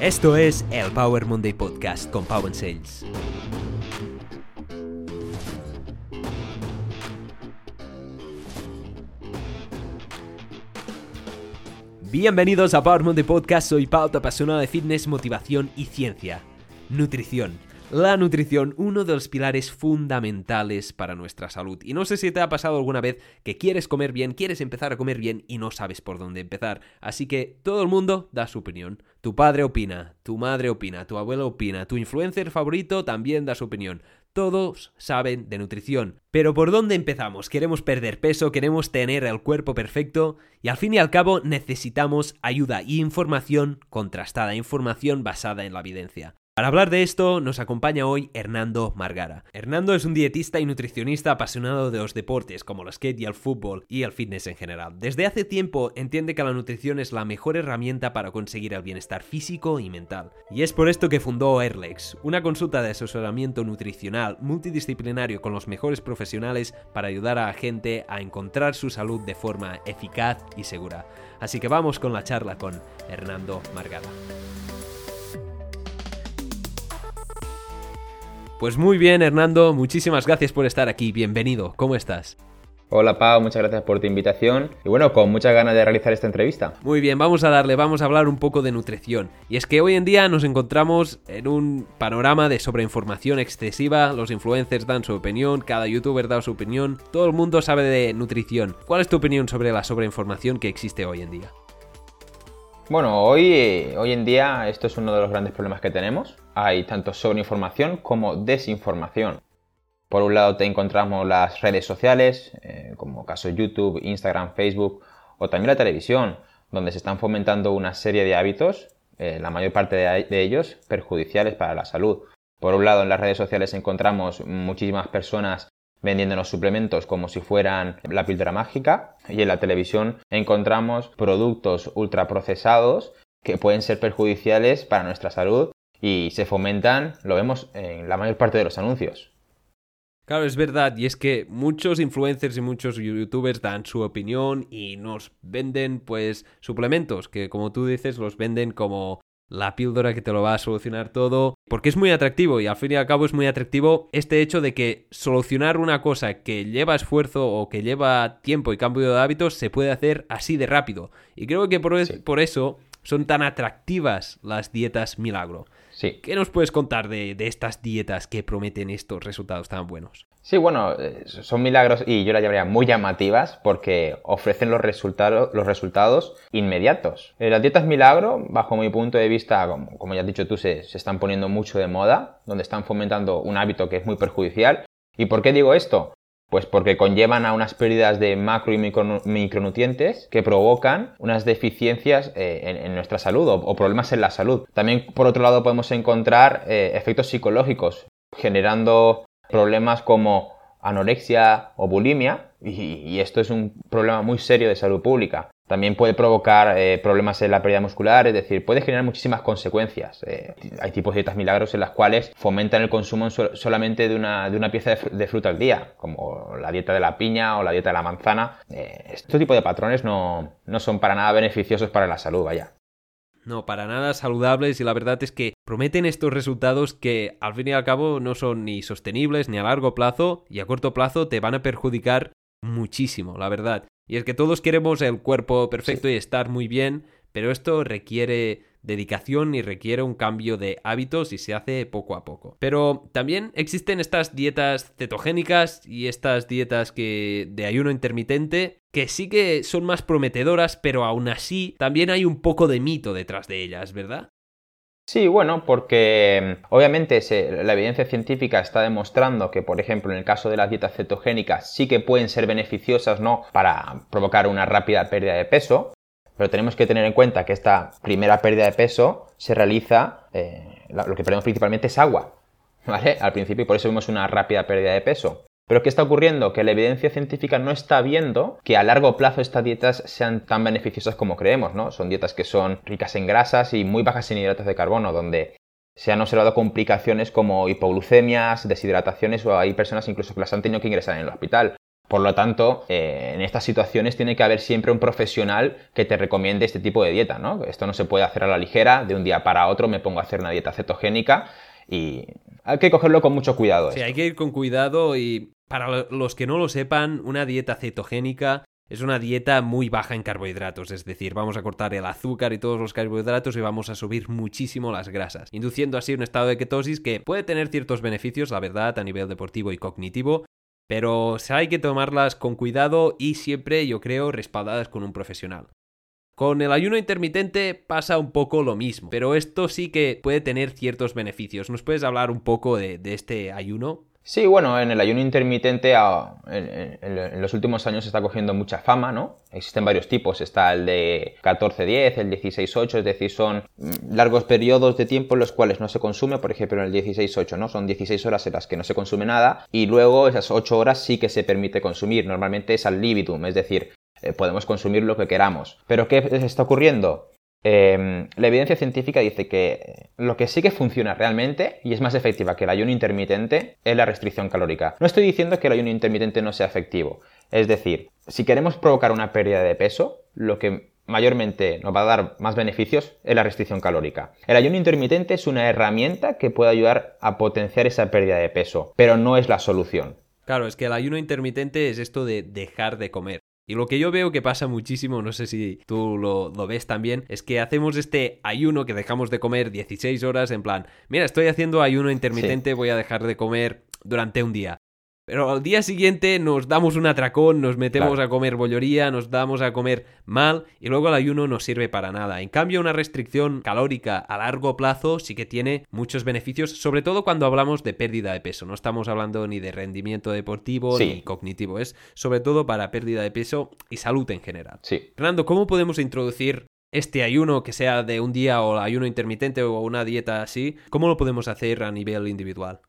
Esto es el Power Monday Podcast con Power Sales. Bienvenidos a Power Monday Podcast, soy Pau, apasionado de fitness, motivación y ciencia. Nutrición la nutrición, uno de los pilares fundamentales para nuestra salud. Y no sé si te ha pasado alguna vez que quieres comer bien, quieres empezar a comer bien y no sabes por dónde empezar. Así que todo el mundo da su opinión. Tu padre opina, tu madre opina, tu abuelo opina, tu influencer favorito también da su opinión. Todos saben de nutrición. Pero ¿por dónde empezamos? Queremos perder peso, queremos tener el cuerpo perfecto y al fin y al cabo necesitamos ayuda y información contrastada, información basada en la evidencia. Para hablar de esto nos acompaña hoy Hernando Margara. Hernando es un dietista y nutricionista apasionado de los deportes como el skate y el fútbol y el fitness en general. Desde hace tiempo entiende que la nutrición es la mejor herramienta para conseguir el bienestar físico y mental. Y es por esto que fundó Airlex, una consulta de asesoramiento nutricional multidisciplinario con los mejores profesionales para ayudar a la gente a encontrar su salud de forma eficaz y segura. Así que vamos con la charla con Hernando Margara. Pues muy bien, Hernando, muchísimas gracias por estar aquí. Bienvenido, ¿cómo estás? Hola Pau, muchas gracias por tu invitación y bueno, con muchas ganas de realizar esta entrevista. Muy bien, vamos a darle, vamos a hablar un poco de nutrición. Y es que hoy en día nos encontramos en un panorama de sobreinformación excesiva, los influencers dan su opinión, cada youtuber da su opinión, todo el mundo sabe de nutrición. ¿Cuál es tu opinión sobre la sobreinformación que existe hoy en día? Bueno, hoy, hoy en día esto es uno de los grandes problemas que tenemos. Hay tanto sobreinformación como desinformación. Por un lado te encontramos las redes sociales, eh, como caso YouTube, Instagram, Facebook, o también la televisión, donde se están fomentando una serie de hábitos, eh, la mayor parte de ellos perjudiciales para la salud. Por un lado, en las redes sociales encontramos muchísimas personas vendiéndonos suplementos como si fueran la píldora mágica y en la televisión encontramos productos ultraprocesados que pueden ser perjudiciales para nuestra salud y se fomentan, lo vemos en la mayor parte de los anuncios. Claro, es verdad, y es que muchos influencers y muchos youtubers dan su opinión y nos venden pues suplementos que como tú dices los venden como la píldora que te lo va a solucionar todo, porque es muy atractivo y al fin y al cabo es muy atractivo este hecho de que solucionar una cosa que lleva esfuerzo o que lleva tiempo y cambio de hábitos se puede hacer así de rápido. Y creo que por, por eso son tan atractivas las dietas milagro. Sí. ¿Qué nos puedes contar de, de estas dietas que prometen estos resultados tan buenos? Sí, bueno, eh, son milagros y yo las llamaría muy llamativas porque ofrecen los, resultados, los resultados inmediatos. Eh, las dietas milagro, bajo mi punto de vista, como, ya has dicho tú, se, se están poniendo mucho de moda, donde están fomentando un hábito que es muy perjudicial. ¿Y por qué digo esto? Pues porque conllevan a unas pérdidas de macro y micronutrientes que provocan unas deficiencias eh, en, nuestra salud o, problemas en la salud. También, por otro lado, podemos encontrar efectos psicológicos, generando problemas como anorexia o bulimia, y, esto es un problema muy serio de salud pública. También puede provocar eh, problemas en la pérdida muscular, es decir, puede generar muchísimas consecuencias. Eh, hay tipos de dietas milagros en las cuales fomentan el consumo solamente de una, de una pieza de, fruta al día, como la dieta de la piña o la dieta de la manzana. Eh, este tipo de patrones no, no son para nada beneficiosos para la salud, vaya. No, para nada saludables y la verdad es que prometen estos resultados que al fin y al cabo no son ni sostenibles ni a largo plazo y a corto plazo te van a perjudicar muchísimo, la verdad. Y es que todos queremos el cuerpo perfecto y estar muy bien, pero esto requiere dedicación y requiere un cambio de hábitos y se hace poco a poco. Pero también existen estas dietas cetogénicas y estas dietas que de ayuno intermitente que sí que son más prometedoras, pero aún así también hay un poco de mito detrás de ellas, ¿verdad? Sí, bueno, porque mm, obviamente la evidencia científica está demostrando que, por ejemplo, en el caso de las dietas cetogénicas sí que pueden ser beneficiosas, ¿no? Para provocar una rápida pérdida de peso, pero tenemos que tener en cuenta que esta primera pérdida de peso se realiza, eh, lo que perdemos principalmente es agua, ¿vale? Al principio y por eso vemos una rápida pérdida de peso. Pero ¿qué está ocurriendo? Que la evidencia científica no está viendo que a largo plazo estas dietas sean tan beneficiosas como creemos, ¿no? Son dietas que son ricas en grasas y muy bajas en hidratos de carbono, donde se han observado complicaciones como hipoglucemias, deshidrataciones o hay personas incluso que las han tenido que ingresar en el hospital. Por lo tanto, eh, en estas situaciones tiene que haber siempre un profesional que te recomiende este tipo de dieta, ¿no? Esto no se puede hacer a la ligera, de un día para otro me pongo a hacer una dieta cetogénica y hay que cogerlo con mucho cuidado. Sí, hay que ir con cuidado y para los que no lo sepan, una dieta cetogénica es una dieta muy baja en carbohidratos, es decir, vamos a cortar el azúcar y todos los carbohidratos y vamos a subir muchísimo las grasas, induciendo así un estado de ketosis que puede tener ciertos beneficios, la verdad, a nivel deportivo y cognitivo, pero hay que tomarlas con cuidado y siempre, yo creo, respaldadas con un profesional. Con el ayuno intermitente pasa un poco lo mismo, pero esto sí que puede tener ciertos beneficios. ¿Nos puedes hablar un poco de, de este ayuno? Sí, bueno, en el ayuno intermitente ah, en, los últimos años está cogiendo mucha fama, ¿no? Existen varios tipos, está el de 14-10, el 16-8, es decir, son mm, largos periodos de tiempo en los cuales no se consume, por ejemplo, en el 16-8, ¿no? Son 16 horas en las que no se consume nada y luego esas 8 horas sí que se permite consumir, normalmente es al libitum, es decir, eh, podemos consumir lo que queramos. ¿Pero qué está ocurriendo? Em, la evidencia científica dice que lo que sí que funciona realmente y es más efectiva que el ayuno intermitente es la restricción calórica. No estoy diciendo que el ayuno intermitente no sea efectivo. Es decir, si queremos provocar una pérdida de peso, lo que mayormente nos va a dar más beneficios es la restricción calórica. El ayuno intermitente es una herramienta que puede ayudar a potenciar esa pérdida de peso, pero no es la solución. Claro, es que el ayuno intermitente es esto de dejar de comer. Y lo que yo veo que pasa muchísimo, no sé si tú lo, ves también, es que hacemos este ayuno que dejamos de comer 16 horas en plan, mira, estoy haciendo ayuno intermitente, voy a dejar de comer durante un día. Pero al día siguiente nos damos un atracón, nos metemos a comer bolloría, nos damos a comer mal y luego el ayuno no sirve para nada. En cambio, una restricción calórica a largo plazo sí que tiene muchos beneficios, sobre todo cuando hablamos de pérdida de peso. No estamos hablando ni de rendimiento deportivo ni cognitivo, es sobre todo para pérdida de peso y salud en general. Sí. Fernando, ¿cómo podemos introducir este ayuno que sea de un día o ayuno intermitente o una dieta así? ¿Cómo lo podemos hacer a nivel individual?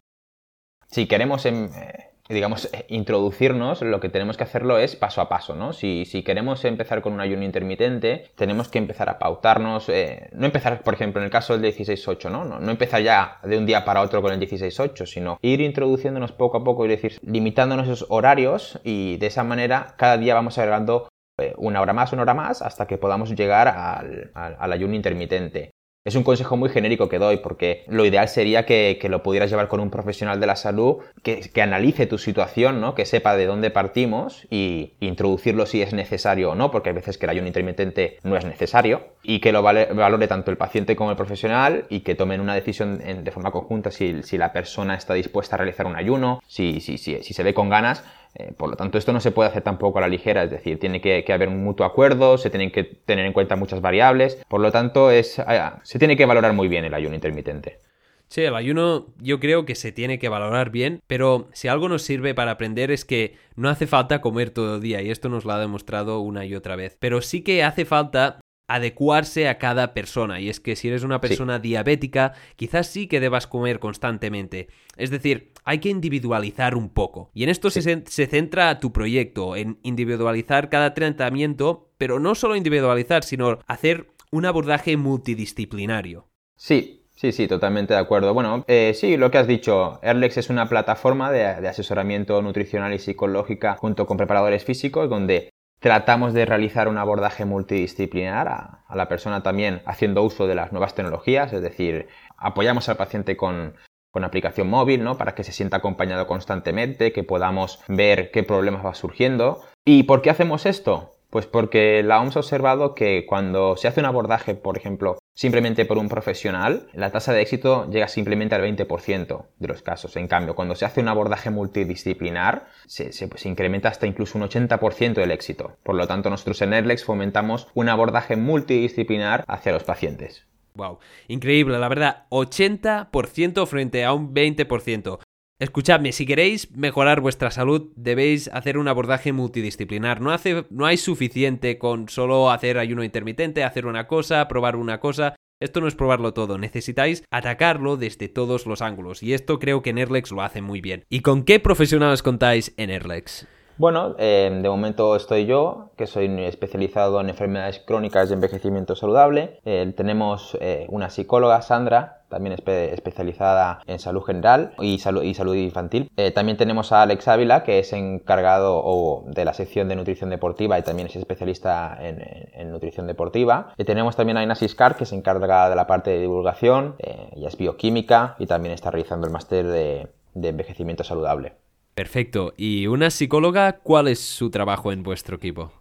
Si queremos... En, eh, digamos, eh, introducirnos, lo que tenemos que hacerlo es paso a paso, ¿no? Si, si queremos empezar con un ayuno intermitente, tenemos que empezar a pautarnos, eh, no empezar, por ejemplo, en el caso del 16-8, ¿no? ¿no? No empezar ya de un día para otro con el 16-8, sino ir introduciéndonos poco a poco y decir, limitándonos esos horarios y de esa manera cada día vamos agregando eh, una hora más, una hora más, hasta que podamos llegar al, al ayuno intermitente. Es un consejo muy genérico que doy porque lo ideal sería que, lo pudieras llevar con un profesional de la salud que, analice tu situación, ¿no? que sepa de dónde partimos y introducirlo si es necesario o no, porque hay veces que el ayuno intermitente no es necesario y que lo valore tanto el paciente como el profesional y que tomen una decisión de forma conjunta si, si, la persona está dispuesta a realizar un ayuno, si, si, si se ve con ganas eh, por lo tanto, esto no se puede hacer tampoco a la ligera, es decir, tiene que, haber un mutuo acuerdo, se tienen que tener en cuenta muchas variables, por lo tanto, es, ah, se tiene que valorar muy bien el ayuno intermitente. Sí, el ayuno yo creo que se tiene que valorar bien, pero si algo nos sirve para aprender es que no hace falta comer todo el día, y esto nos lo ha demostrado una y otra vez, pero sí que hace falta adecuarse a cada persona. Y es que si eres una persona diabética, quizás sí que debas comer constantemente. Es decir, hay que individualizar un poco. Y en esto se, se, centra tu proyecto, en individualizar cada tratamiento, pero no solo individualizar, sino hacer un abordaje multidisciplinario. Sí, Sí, sí, totalmente de acuerdo. Bueno, eh, sí, lo que has dicho, Erlex es una plataforma de, asesoramiento nutricional y psicológica junto con preparadores físicos donde Tratamos de realizar un abordaje multidisciplinar a, la persona también haciendo uso de las nuevas tecnologías, es decir, apoyamos al paciente con, con aplicación móvil, ¿no? Para que se sienta acompañado constantemente, que podamos ver qué problemas va surgiendo. ¿Y por qué hacemos esto? Pues porque la OMS ha observado que cuando se hace un abordaje, por ejemplo, simplemente por un profesional, la tasa de éxito llega simplemente al 20% de los casos. En cambio, cuando se hace un abordaje multidisciplinar, se, pues, incrementa hasta incluso un 80% del éxito. Por lo tanto, nosotros en Erlex fomentamos un abordaje multidisciplinar hacia los pacientes. Wow, increíble, la verdad, 80% frente a un 20%. Escuchadme, si queréis mejorar vuestra salud, debéis hacer un abordaje multidisciplinar. No, hace, no hay suficiente con solo hacer ayuno intermitente, hacer una cosa, probar una cosa. Esto no es probarlo todo, necesitáis atacarlo desde todos los ángulos y esto creo que Nerlex lo hace muy bien. ¿Y con qué profesionales contáis en Nerlex? Bueno, eh, de momento estoy yo, que soy especializado en enfermedades crónicas de envejecimiento saludable. Eh, tenemos eh, una psicóloga, Sandra, también especializada en salud general y y salud infantil. Eh, también tenemos a Alex Ávila, que es encargado de la sección de nutrición deportiva y también es especialista en, nutrición deportiva. Y tenemos también a Ina Siscar, que se encarga de la parte de divulgación, eh, ella es bioquímica y también está realizando el máster de envejecimiento saludable. Perfecto. ¿Y una psicóloga, cuál es su trabajo en vuestro equipo?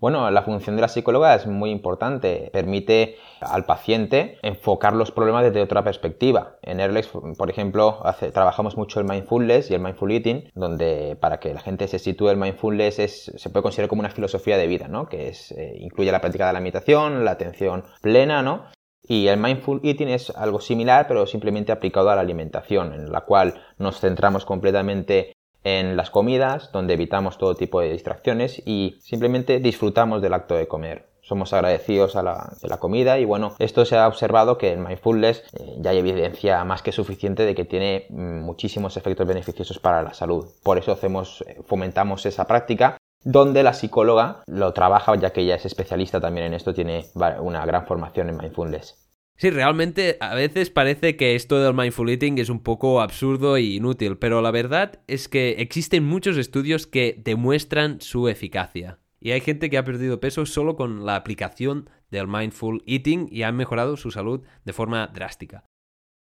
Bueno, la función de la psicóloga es muy importante. Permite al paciente enfocar los problemas desde otra perspectiva. En Airlex, por ejemplo, trabajamos mucho el mindfulness y el mindful eating, donde para que la gente se sitúe el mindfulness se puede considerar como una filosofía de vida, ¿no? Que es, eh, incluye la práctica de la meditación, la atención plena, ¿no? Y el mindful eating es algo similar, pero simplemente aplicado a la alimentación, en la cual nos centramos completamente en las comidas, donde evitamos todo tipo de distracciones y simplemente disfrutamos del acto de comer. Somos agradecidos a la, comida y bueno, esto se ha observado que en mindfulness eh, ya hay evidencia más que suficiente de que tiene mm, muchísimos efectos beneficiosos para la salud. Por eso hacemos, eh, fomentamos esa práctica donde la psicóloga lo trabaja ya que ella es especialista también en esto, tiene una gran formación en mindfulness. Sí, realmente a veces parece que esto del mindful eating es un poco absurdo e inútil, pero la verdad es que existen muchos estudios que demuestran su eficacia. Y hay gente que ha perdido peso solo con la aplicación del mindful eating y han mejorado su salud de forma drástica.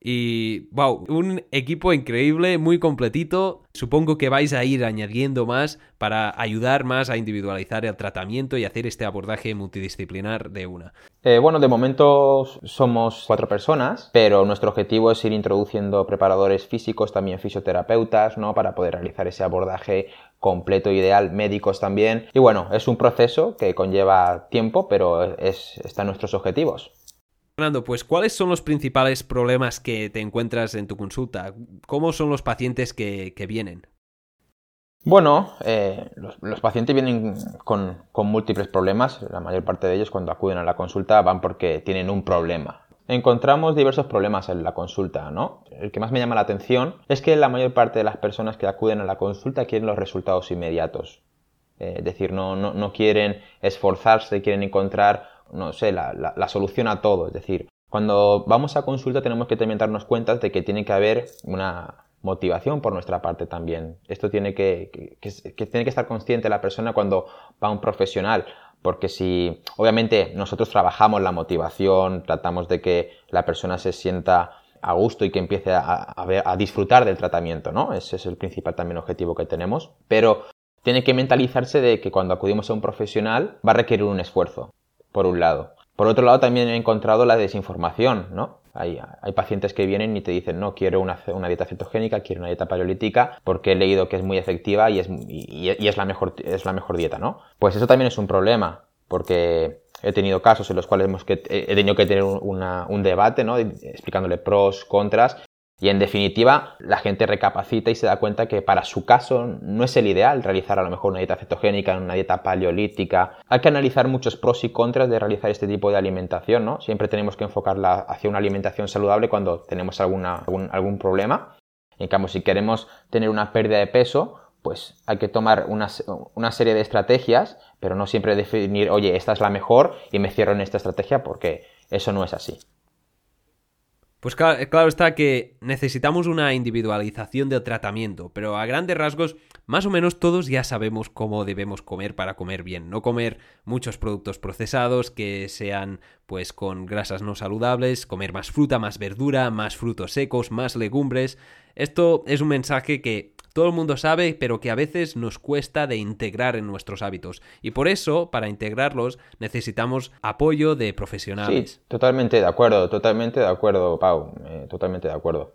Y, wow, un equipo increíble, muy completito. Supongo que vais a ir añadiendo más para ayudar más a individualizar el tratamiento y hacer este abordaje multidisciplinar de una. Eh, bueno, de momento somos cuatro personas, pero nuestro objetivo es ir introduciendo preparadores físicos, también fisioterapeutas, ¿no? Para poder realizar ese abordaje completo ideal, médicos también. Y bueno, es un proceso que conlleva tiempo, pero es, está en nuestros objetivos. Fernando, pues ¿cuáles son los principales problemas que te encuentras en tu consulta? ¿Cómo son los pacientes que, vienen? Bueno, eh, los, pacientes vienen con, múltiples problemas. La mayor parte de ellos cuando acuden a la consulta van porque tienen un problema. Encontramos diversos problemas en la consulta, ¿no? El que más me llama la atención es que la mayor parte de las personas que acuden a la consulta quieren los resultados inmediatos. Eh, es decir, no, no quieren esforzarse, quieren encontrar no sé, la, solución a todo. Es decir, cuando vamos a consulta tenemos que también darnos cuenta de que tiene que haber una motivación por nuestra parte también. Esto tiene que, que, tiene que estar consciente la persona cuando va a un profesional. Porque si, obviamente, nosotros trabajamos la motivación, tratamos de que la persona se sienta a gusto y que empiece a, a, disfrutar del tratamiento, ¿no? Ese es el principal también objetivo que tenemos. Pero tiene que mentalizarse de que cuando acudimos a un profesional va a requerir un esfuerzo por un lado. Por otro lado, también he encontrado la desinformación, ¿no? Hay, hay, pacientes que vienen y te dicen, no, quiero una, una, dieta cetogénica, quiero una dieta paleolítica, porque he leído que es muy efectiva y es, y, es, la mejor, es la mejor dieta, ¿no? Pues eso también es un problema, porque he tenido casos en los cuales hemos que, he tenido que tener un debate, ¿no? Explicándole pros, contras, y en definitiva, la gente recapacita y se da cuenta que para su caso no es el ideal realizar a lo mejor una dieta cetogénica, una dieta paleolítica. Hay que analizar muchos pros y contras de realizar este tipo de alimentación, ¿no? Siempre tenemos que enfocarla hacia una alimentación saludable cuando tenemos alguna, algún, problema. En cambio, si queremos tener una pérdida de peso, pues hay que tomar una, una, serie de estrategias, pero no siempre definir, oye, esta es la mejor y me cierro en esta estrategia porque eso no es así. Pues claro, está que necesitamos una individualización del tratamiento, pero a grandes rasgos, más o menos todos ya sabemos cómo debemos comer para comer bien. No comer muchos productos procesados que sean pues con grasas no saludables, comer más fruta, más verdura, más frutos secos, más legumbres. Esto es un mensaje que todo el mundo sabe, pero que a veces nos cuesta de integrar en nuestros hábitos. Y por eso, para integrarlos, necesitamos apoyo de profesionales. Sí, totalmente de acuerdo, totalmente de acuerdo, Pau, eh, totalmente de acuerdo.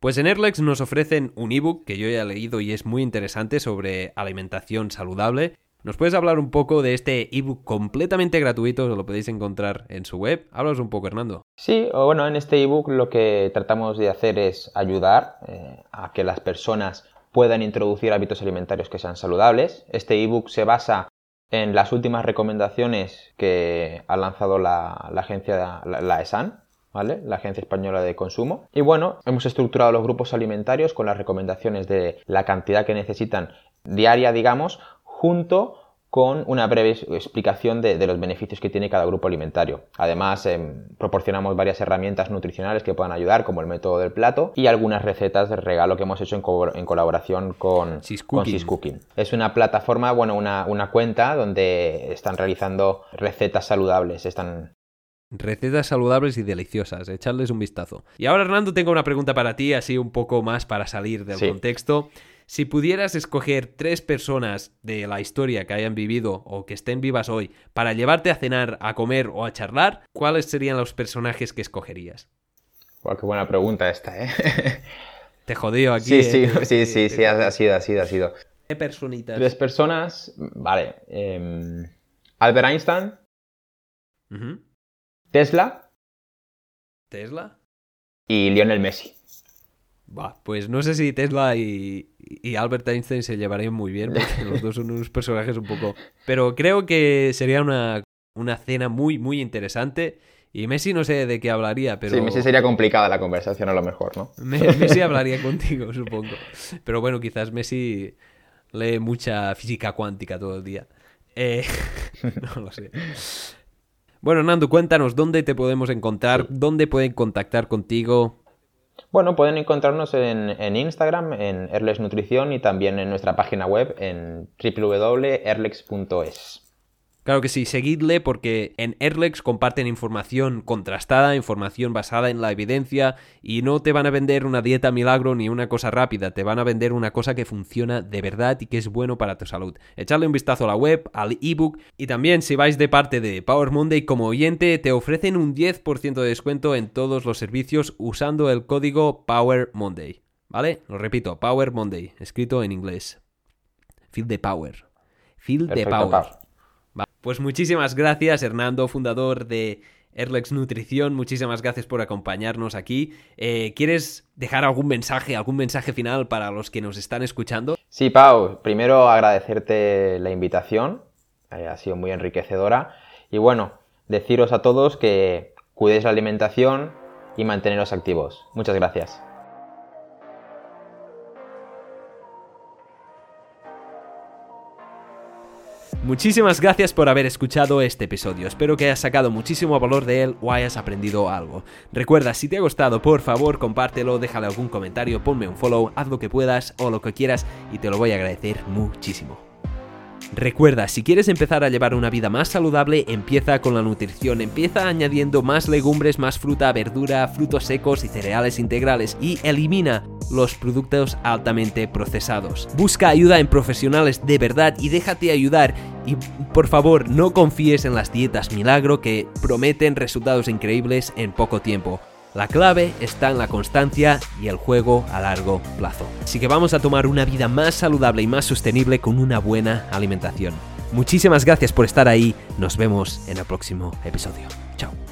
Pues en Airlex nos ofrecen un ebook que yo ya he leído y es muy interesante sobre alimentación saludable. ¿Nos puedes hablar un poco de este ebook completamente gratuito? Lo podéis encontrar en su web. Háblanos un poco, Hernando. Sí, bueno, en este ebook lo que tratamos de hacer es ayudar eh, a que las personas puedan introducir hábitos alimentarios que sean saludables. Este ebook se basa en las últimas recomendaciones que ha lanzado la, agencia, la, ESAN, ¿Vale? la Agencia Española de Consumo. Y bueno, hemos estructurado los grupos alimentarios con las recomendaciones de la cantidad que necesitan diaria, digamos, junto con una breve explicación de, los beneficios que tiene cada grupo alimentario. Además, em, proporcionamos varias herramientas nutricionales que puedan ayudar, como el método del plato y algunas recetas de regalo que hemos hecho en, colaboración con Cooking. Es una plataforma, bueno, una, una cuenta donde están realizando recetas saludables, están Recetas saludables y deliciosas, echarles un vistazo. Y ahora, Hernando, tengo una pregunta para ti, así un poco más para salir del contexto. Si pudieras escoger tres personas de la historia que hayan vivido o que estén vivas hoy para llevarte a cenar, a comer o a charlar, ¿cuáles serían los personajes que escogerías? qué buena pregunta esta, ¿eh? Te jodió aquí. Sí, sí, ¿eh? sí, sí, sí, ha sido, ha sido, ha sido. ¿Qué personitas? Tres personas, vale. Em, Albert Einstein. Tesla. Tesla. Y Lionel Messi pues no sé si Tesla y, Albert Einstein se llevarían muy bien, porque los dos son unos personajes un poco... Pero creo que sería una, cena muy, muy interesante. Y Messi no sé de qué hablaría, pero... Sí, Messi sería complicada la conversación a lo mejor, ¿no? Messi hablaría contigo, supongo. Pero bueno, quizás Messi lee mucha física cuántica todo el día. Eh, no lo sé. Bueno, Nando, cuéntanos dónde te podemos encontrar, dónde pueden contactar contigo. Bueno, pueden encontrarnos en, Instagram, en Erlex Nutrición y también en nuestra página web en www.erlex.es. Claro que sí, seguidle porque en Erlex comparten información contrastada, información basada en la evidencia y no te van a vender una dieta milagro ni una cosa rápida, te van a vender una cosa que funciona de verdad y que es bueno para tu salud. Echadle un vistazo a la web, al ebook y también si vais de parte de Power Monday como oyente te ofrecen un 10% de descuento en todos los servicios usando el código Power Monday. ¿Vale? Lo repito, Power Monday, escrito en inglés. Feel the power. Feel the power. Pues muchísimas gracias, Hernando, fundador de Erlex Nutrición. Muchísimas gracias por acompañarnos aquí. Eh, ¿Quieres dejar algún mensaje, algún mensaje final para los que nos están escuchando? Sí, Pau. Primero agradecerte la invitación. Eh, ha sido muy enriquecedora. Y bueno, deciros a todos que cuidéis la alimentación y manteneros activos. Muchas gracias. Muchísimas gracias por haber escuchado este episodio. Espero que hayas sacado muchísimo valor de él o hayas aprendido algo. Recuerda, si te ha gustado, por favor, compártelo, déjale algún comentario, ponme un follow, haz lo que puedas o lo que quieras y te lo voy a agradecer muchísimo. Recuerda, si quieres empezar a llevar una vida más saludable, empieza con la nutrición, empieza añadiendo más legumbres, más fruta, verdura, frutos secos y cereales integrales y elimina los productos altamente procesados. Busca ayuda en profesionales de verdad y déjate ayudar y por favor no confíes en las dietas milagro que prometen resultados increíbles en poco tiempo. La clave está en la constancia y el juego a largo plazo. Así que vamos a tomar una vida más saludable y más sostenible con una buena alimentación. Muchísimas gracias por estar ahí. Nos vemos en el próximo episodio. Chao.